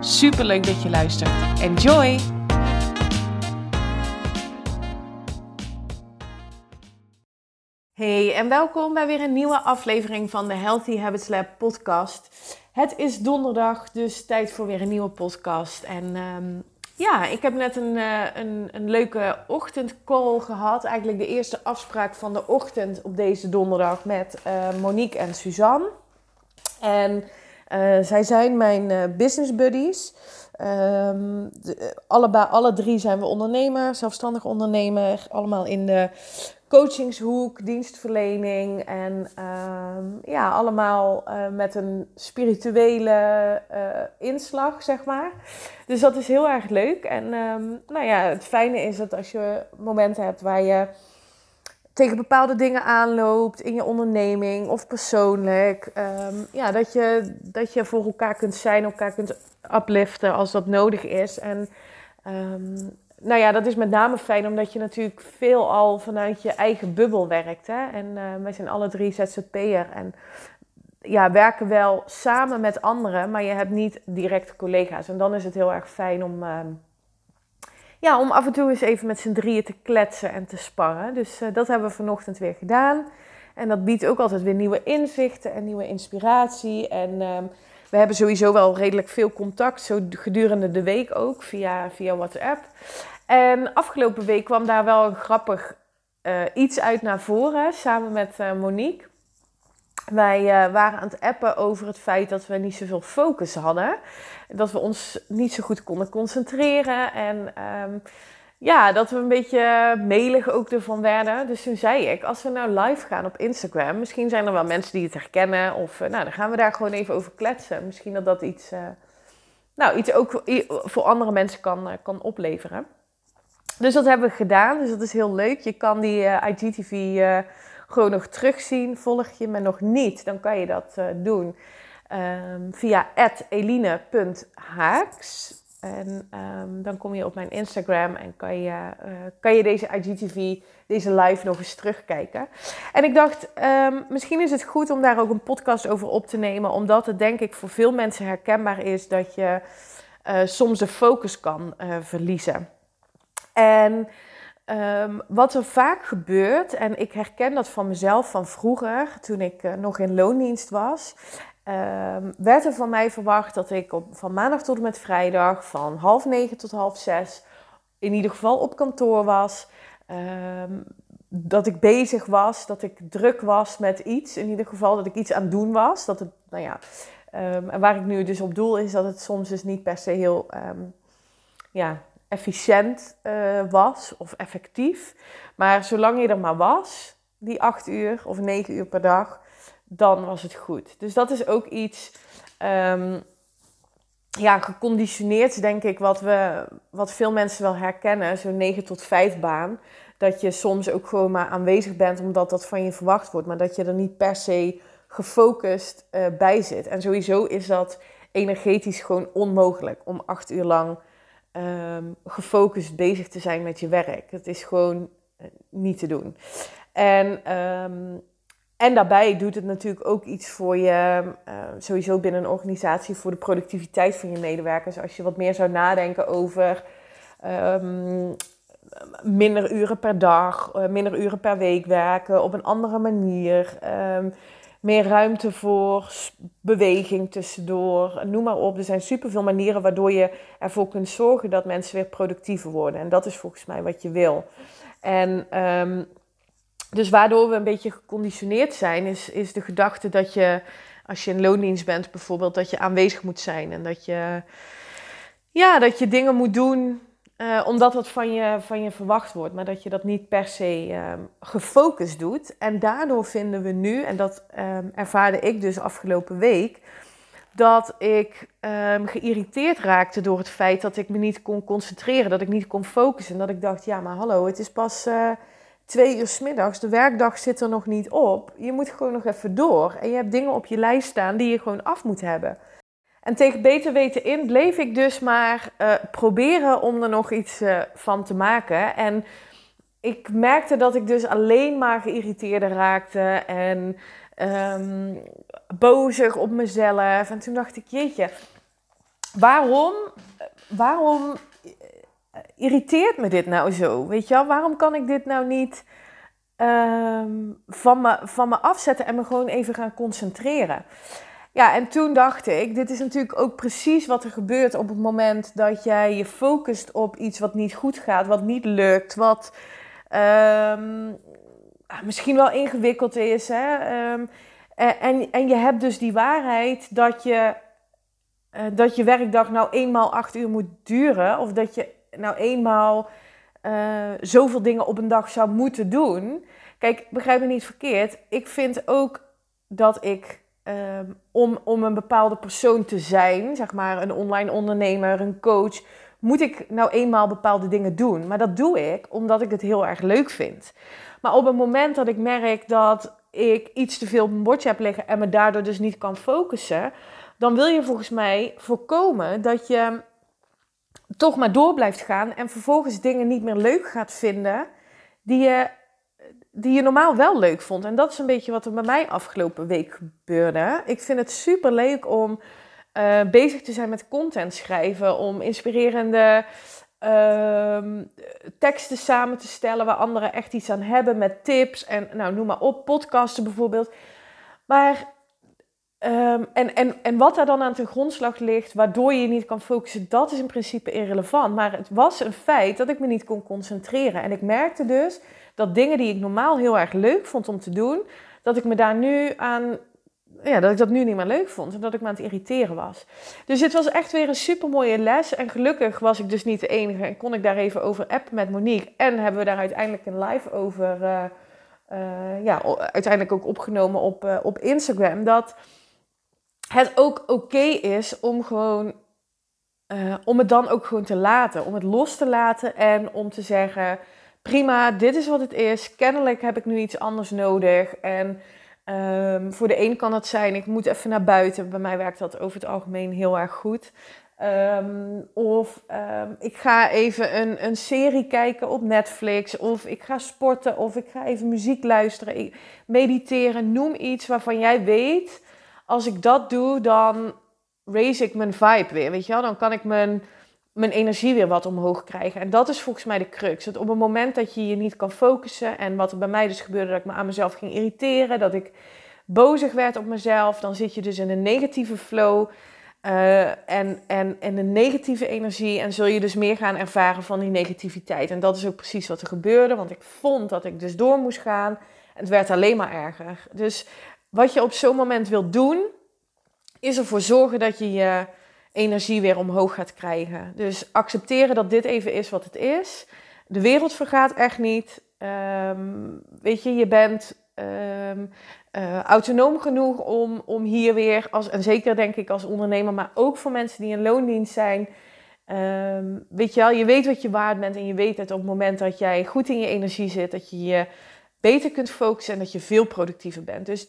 Super leuk dat je luistert. Enjoy! Hey en welkom bij weer een nieuwe aflevering van de Healthy Habits Lab podcast. Het is donderdag, dus tijd voor weer een nieuwe podcast. En um, ja, ik heb net een, uh, een, een leuke ochtendcall gehad. Eigenlijk de eerste afspraak van de ochtend op deze donderdag met uh, Monique en Suzanne. En uh, zij zijn mijn business buddies. Um, de, allebei, alle drie zijn we ondernemer, zelfstandig ondernemer. Allemaal in de coachingshoek, dienstverlening en uh, ja, allemaal uh, met een spirituele uh, inslag, zeg maar. Dus dat is heel erg leuk. En um, nou ja, het fijne is dat als je momenten hebt waar je tegen bepaalde dingen aanloopt in je onderneming of persoonlijk, um, ja, dat je, dat je voor elkaar kunt zijn, elkaar kunt upliften als dat nodig is. En um, nou ja, dat is met name fijn omdat je natuurlijk veel al vanuit je eigen bubbel werkt. Hè? En uh, wij zijn alle drie ZZP'er en ja, werken wel samen met anderen, maar je hebt niet direct collega's. En dan is het heel erg fijn om, uh, ja, om af en toe eens even met z'n drieën te kletsen en te sparren. Dus uh, dat hebben we vanochtend weer gedaan. En dat biedt ook altijd weer nieuwe inzichten en nieuwe inspiratie. En ehm, we hebben sowieso wel redelijk veel contact, zo gedurende de week ook, via, via WhatsApp. En afgelopen week kwam daar wel een grappig uh, iets uit naar voren, samen met uh, Monique. Wij uh, waren aan het appen over het feit dat we niet zoveel focus hadden. Dat we ons niet zo goed konden concentreren. En um, ja, dat we een beetje melig ook ervan werden. Dus toen zei ik, als we nou live gaan op Instagram, misschien zijn er wel mensen die het herkennen. Of nou, dan gaan we daar gewoon even over kletsen. Misschien dat dat iets, uh, nou, iets ook voor andere mensen kan, kan opleveren. Dus dat hebben we gedaan. Dus dat is heel leuk. Je kan die uh, IGTV gewoon nog terugzien. Volg je me nog niet, dan kan je dat doen um, via eline.haaks. En um, dan kom je op mijn Instagram en kan je, uh, kan je deze IGTV, deze live nog eens terugkijken. En ik dacht, um, misschien is het goed om daar ook een podcast over op te nemen. Omdat het denk ik voor veel mensen herkenbaar is dat je uh, soms de focus kan uh, verliezen. En um, wat er vaak gebeurt, en ik herken dat van mezelf van vroeger, toen ik nog in loondienst was um, werd er van mij verwacht dat ik van maandag tot en met vrijdag van half negen tot half zes in ieder geval op kantoor was. Um, dat ik bezig was, dat ik druk was met iets. In ieder geval dat ik iets aan het doen was. Dat het, nou ja, en waar ik nu dus op doel is dat het soms dus niet per se heel ja, efficiënt uh, was of effectief. Maar zolang je er maar was, die acht uur of negen uur per dag, dan was het goed. Dus dat is ook iets um, ja, geconditioneerd, denk ik, wat, we, wat veel mensen wel herkennen, zo'n 9 tot 5 baan. Dat je soms ook gewoon maar aanwezig bent omdat dat van je verwacht wordt, maar dat je er niet per se gefocust uh, bij zit. En sowieso is dat energetisch gewoon onmogelijk om acht uur lang um, gefocust bezig te zijn met je werk. Het is gewoon uh, niet te doen. En um, en daarbij doet het natuurlijk ook iets voor je, uh, sowieso binnen een organisatie, voor de productiviteit van je medewerkers. Als je wat meer zou nadenken over minder uren per dag, uh, minder uren per week werken op een andere manier. Meer ruimte voor beweging tussendoor, noem maar op. Er zijn superveel manieren waardoor je ervoor kunt zorgen dat mensen weer productiever worden. En dat is volgens mij wat je wil. En um, dus waardoor we een beetje geconditioneerd zijn, is, is de gedachte dat je, als je in loondienst bent bijvoorbeeld, dat je aanwezig moet zijn. En dat je, ja, dat je dingen moet doen uh, omdat dat van je, van je verwacht wordt. Maar dat je dat niet per se uh, gefocust doet. En daardoor vinden we nu, en dat uh, ervaarde ik dus afgelopen week, dat ik um, geïrriteerd raakte door het feit dat ik me niet kon concentreren, dat ik niet kon focussen. En dat ik dacht, ja, maar hallo, het is pas uh, twee uur middags, de werkdag zit er nog niet op. Je moet gewoon nog even door. En je hebt dingen op je lijst staan die je gewoon af moet hebben. En tegen beter weten in bleef ik dus maar uh, proberen om er nog iets uh, van te maken. En ik merkte dat ik dus alleen maar geïrriteerder raakte en um, bozig op mezelf. En toen dacht ik, jeetje, waarom, waarom irriteert me dit nou zo? Weet je wel, waarom kan ik dit nou niet um, van, me, van me afzetten en me gewoon even gaan concentreren? Ja, en toen dacht ik, dit is natuurlijk ook precies wat er gebeurt op het moment dat jij je focust op iets wat niet goed gaat, wat niet lukt, wat um, misschien wel ingewikkeld is. Hè? Um, en, en je hebt dus die waarheid dat je, uh, dat je werkdag nou eenmaal acht uur moet duren, of dat je nou eenmaal uh, zoveel dingen op een dag zou moeten doen. Kijk, begrijp me niet verkeerd. Ik vind ook dat ik um, om, om een bepaalde persoon te zijn, zeg maar een online ondernemer, een coach, moet ik nou eenmaal bepaalde dingen doen. Maar dat doe ik omdat ik het heel erg leuk vind. Maar op het moment dat ik merk dat ik iets te veel op mijn bordje heb liggen en me daardoor dus niet kan focussen, dan wil je volgens mij voorkomen dat je toch maar door blijft gaan en vervolgens dingen niet meer leuk gaat vinden die je die je normaal wel leuk vond. En dat is een beetje wat er bij mij afgelopen week gebeurde. Ik vind het super leuk om uh, bezig te zijn met content schrijven, om inspirerende uh, teksten samen te stellen waar anderen echt iets aan hebben met tips en nou noem maar op, podcasten bijvoorbeeld. Maar um, en, en, en wat daar dan aan ten grondslag ligt, waardoor je je niet kan focussen, dat is in principe irrelevant. Maar het was een feit dat ik me niet kon concentreren. En ik merkte dus dat dingen die ik normaal heel erg leuk vond om te doen, dat ik me daar nu aan. Ja, dat ik dat nu niet meer leuk vond en dat ik me aan het irriteren was. Dus het was echt weer een super mooie les. En gelukkig was ik dus niet de enige en kon ik daar even over appen met Monique. En hebben we daar uiteindelijk een live over, uh, uh, ja, uiteindelijk ook opgenomen op, uh, op Instagram. Dat het ook oké is om gewoon, om het dan ook gewoon te laten. Om het los te laten en om te zeggen prima, dit is wat het is. Kennelijk heb ik nu iets anders nodig. En um, voor de een kan het zijn, ik moet even naar buiten. Bij mij werkt dat over het algemeen heel erg goed. Um, of um, ik ga even een, een serie kijken op Netflix. Of ik ga sporten. Of ik ga even muziek luisteren. mediteren. Noem iets waarvan jij weet. Als ik dat doe, dan raise ik mijn vibe weer. Weet je wel? Dan kan ik mijn mijn energie weer wat omhoog krijgen. En dat is volgens mij de crux. Dat op het moment dat je je niet kan focussen, en wat er bij mij dus gebeurde, dat ik me aan mezelf ging irriteren, dat ik bozig werd op mezelf, dan zit je dus in een negatieve flow uh, en, en, en een negatieve energie. En zul je dus meer gaan ervaren van die negativiteit. En dat is ook precies wat er gebeurde, want ik vond dat ik dus door moest gaan. Het werd alleen maar erger. Dus wat je op zo'n moment wilt doen, is ervoor zorgen dat je je energie weer omhoog gaat krijgen. Dus accepteren dat dit even is wat het is. De wereld vergaat echt niet. Um, weet je, je bent um, uh, autonoom genoeg om, om hier weer, als, en zeker denk ik als ondernemer, maar ook voor mensen die in loondienst zijn. Um, weet je wel, je weet wat je waard bent en je weet het op het moment dat jij goed in je energie zit, dat je je beter kunt focussen en dat je veel productiever bent. Dus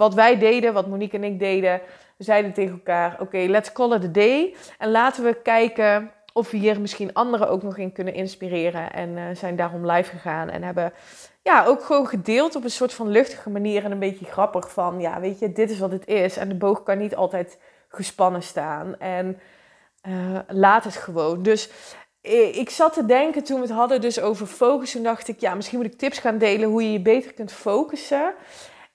wat wij deden, wat Monique en ik deden, we zeiden tegen elkaar: oké, let's call it a day. En laten we kijken of we hier misschien anderen ook nog in kunnen inspireren. En uh, zijn daarom live gegaan en hebben ja, ook gewoon gedeeld op een soort van luchtige manier en een beetje grappig van, ja, weet je, dit is wat het is. En de boog kan niet altijd gespannen staan. En uh, laat het gewoon. Dus eh, ik zat te denken toen we het hadden dus over focussen, dacht ik, ja, misschien moet ik tips gaan delen hoe je je beter kunt focussen.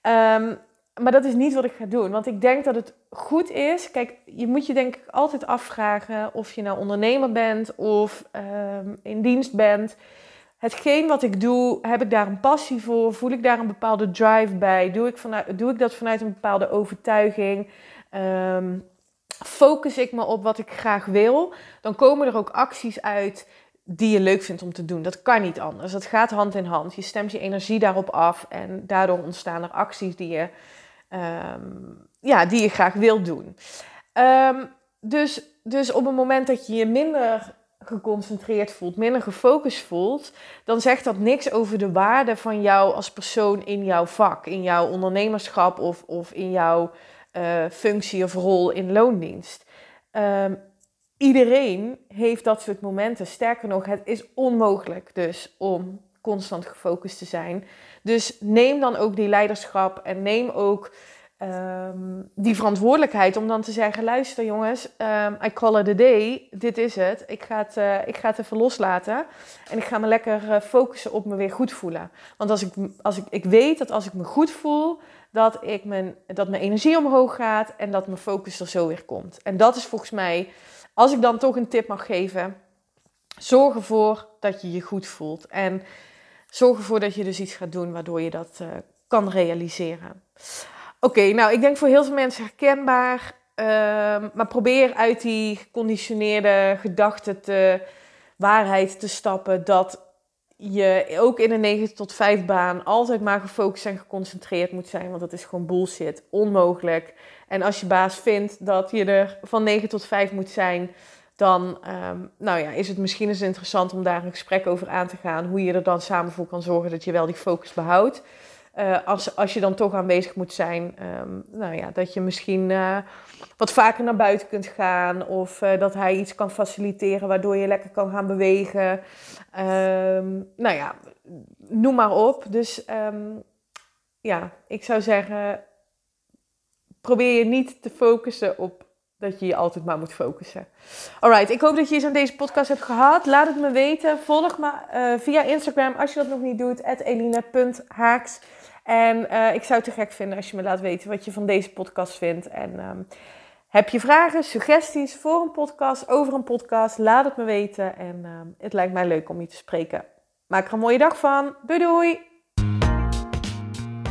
Um, maar dat is niet wat ik ga doen. Want ik denk dat het goed is. Kijk, je moet je denk ik altijd afvragen of je nou ondernemer bent of um, in dienst bent. Hetgeen wat ik doe, heb ik daar een passie voor? Voel ik daar een bepaalde drive bij? Doe ik, vanuit, doe ik dat vanuit een bepaalde overtuiging? Um, focus ik me op wat ik graag wil? Dan komen er ook acties uit die je leuk vindt om te doen. Dat kan niet anders. Dat gaat hand in hand. Je stemt je energie daarop af en daardoor ontstaan er acties die je um, ja, die je graag wil doen. Ehm, dus, dus op het moment dat je je minder geconcentreerd voelt, minder gefocust voelt, dan zegt dat niks over de waarde van jou als persoon in jouw vak, in jouw ondernemerschap of, of in jouw uh, functie of rol in loondienst. Um, iedereen heeft dat soort momenten. Sterker nog, het is onmogelijk dus om constant gefocust te zijn. Dus neem dan ook die leiderschap en neem ook Ehm, die verantwoordelijkheid om dan te zeggen: luister jongens, um, I call it a day, dit is het. Ik ga het, uh, ik ga het even loslaten en ik ga me lekker uh, focussen op me weer goed voelen. Want als ik, als ik, ik weet dat als ik me goed voel, dat, ik mijn, dat mijn energie omhoog gaat en dat mijn focus er zo weer komt. En dat is volgens mij, als ik dan toch een tip mag geven, zorg ervoor dat je je goed voelt. En zorg ervoor dat je dus iets gaat doen waardoor je dat uh, kan realiseren. Oké, nou ik denk voor heel veel mensen herkenbaar. Ehm, maar probeer uit die geconditioneerde gedachten te waarheid te stappen dat je ook in een 9 tot 5 baan altijd maar gefocust en geconcentreerd moet zijn. Want dat is gewoon bullshit. Onmogelijk. En als je baas vindt dat je er van 9 tot 5 moet zijn, dan um, nou ja, is het misschien eens interessant om daar een gesprek over aan te gaan. Hoe je er dan samen voor kan zorgen dat je wel die focus behoudt. Uh, als, als je dan toch aanwezig moet zijn, um, nou ja, dat je misschien uh, wat vaker naar buiten kunt gaan. Of uh, dat hij iets kan faciliteren waardoor je lekker kan gaan bewegen. Um, nou ja, noem maar op. Dus ja, ik zou zeggen, probeer je niet te focussen op dat je je altijd maar moet focussen. Alright, ik hoop dat je iets aan deze podcast hebt gehad. Laat het me weten. Volg me via Instagram als je dat nog niet doet. eline.haaks. En uh, ik zou het te gek vinden als je me laat weten wat je van deze podcast vindt. En um, heb je vragen, suggesties voor een podcast, over een podcast, laat het me weten. En um, het lijkt mij leuk om je te spreken. Maak er een mooie dag van. Doei doei!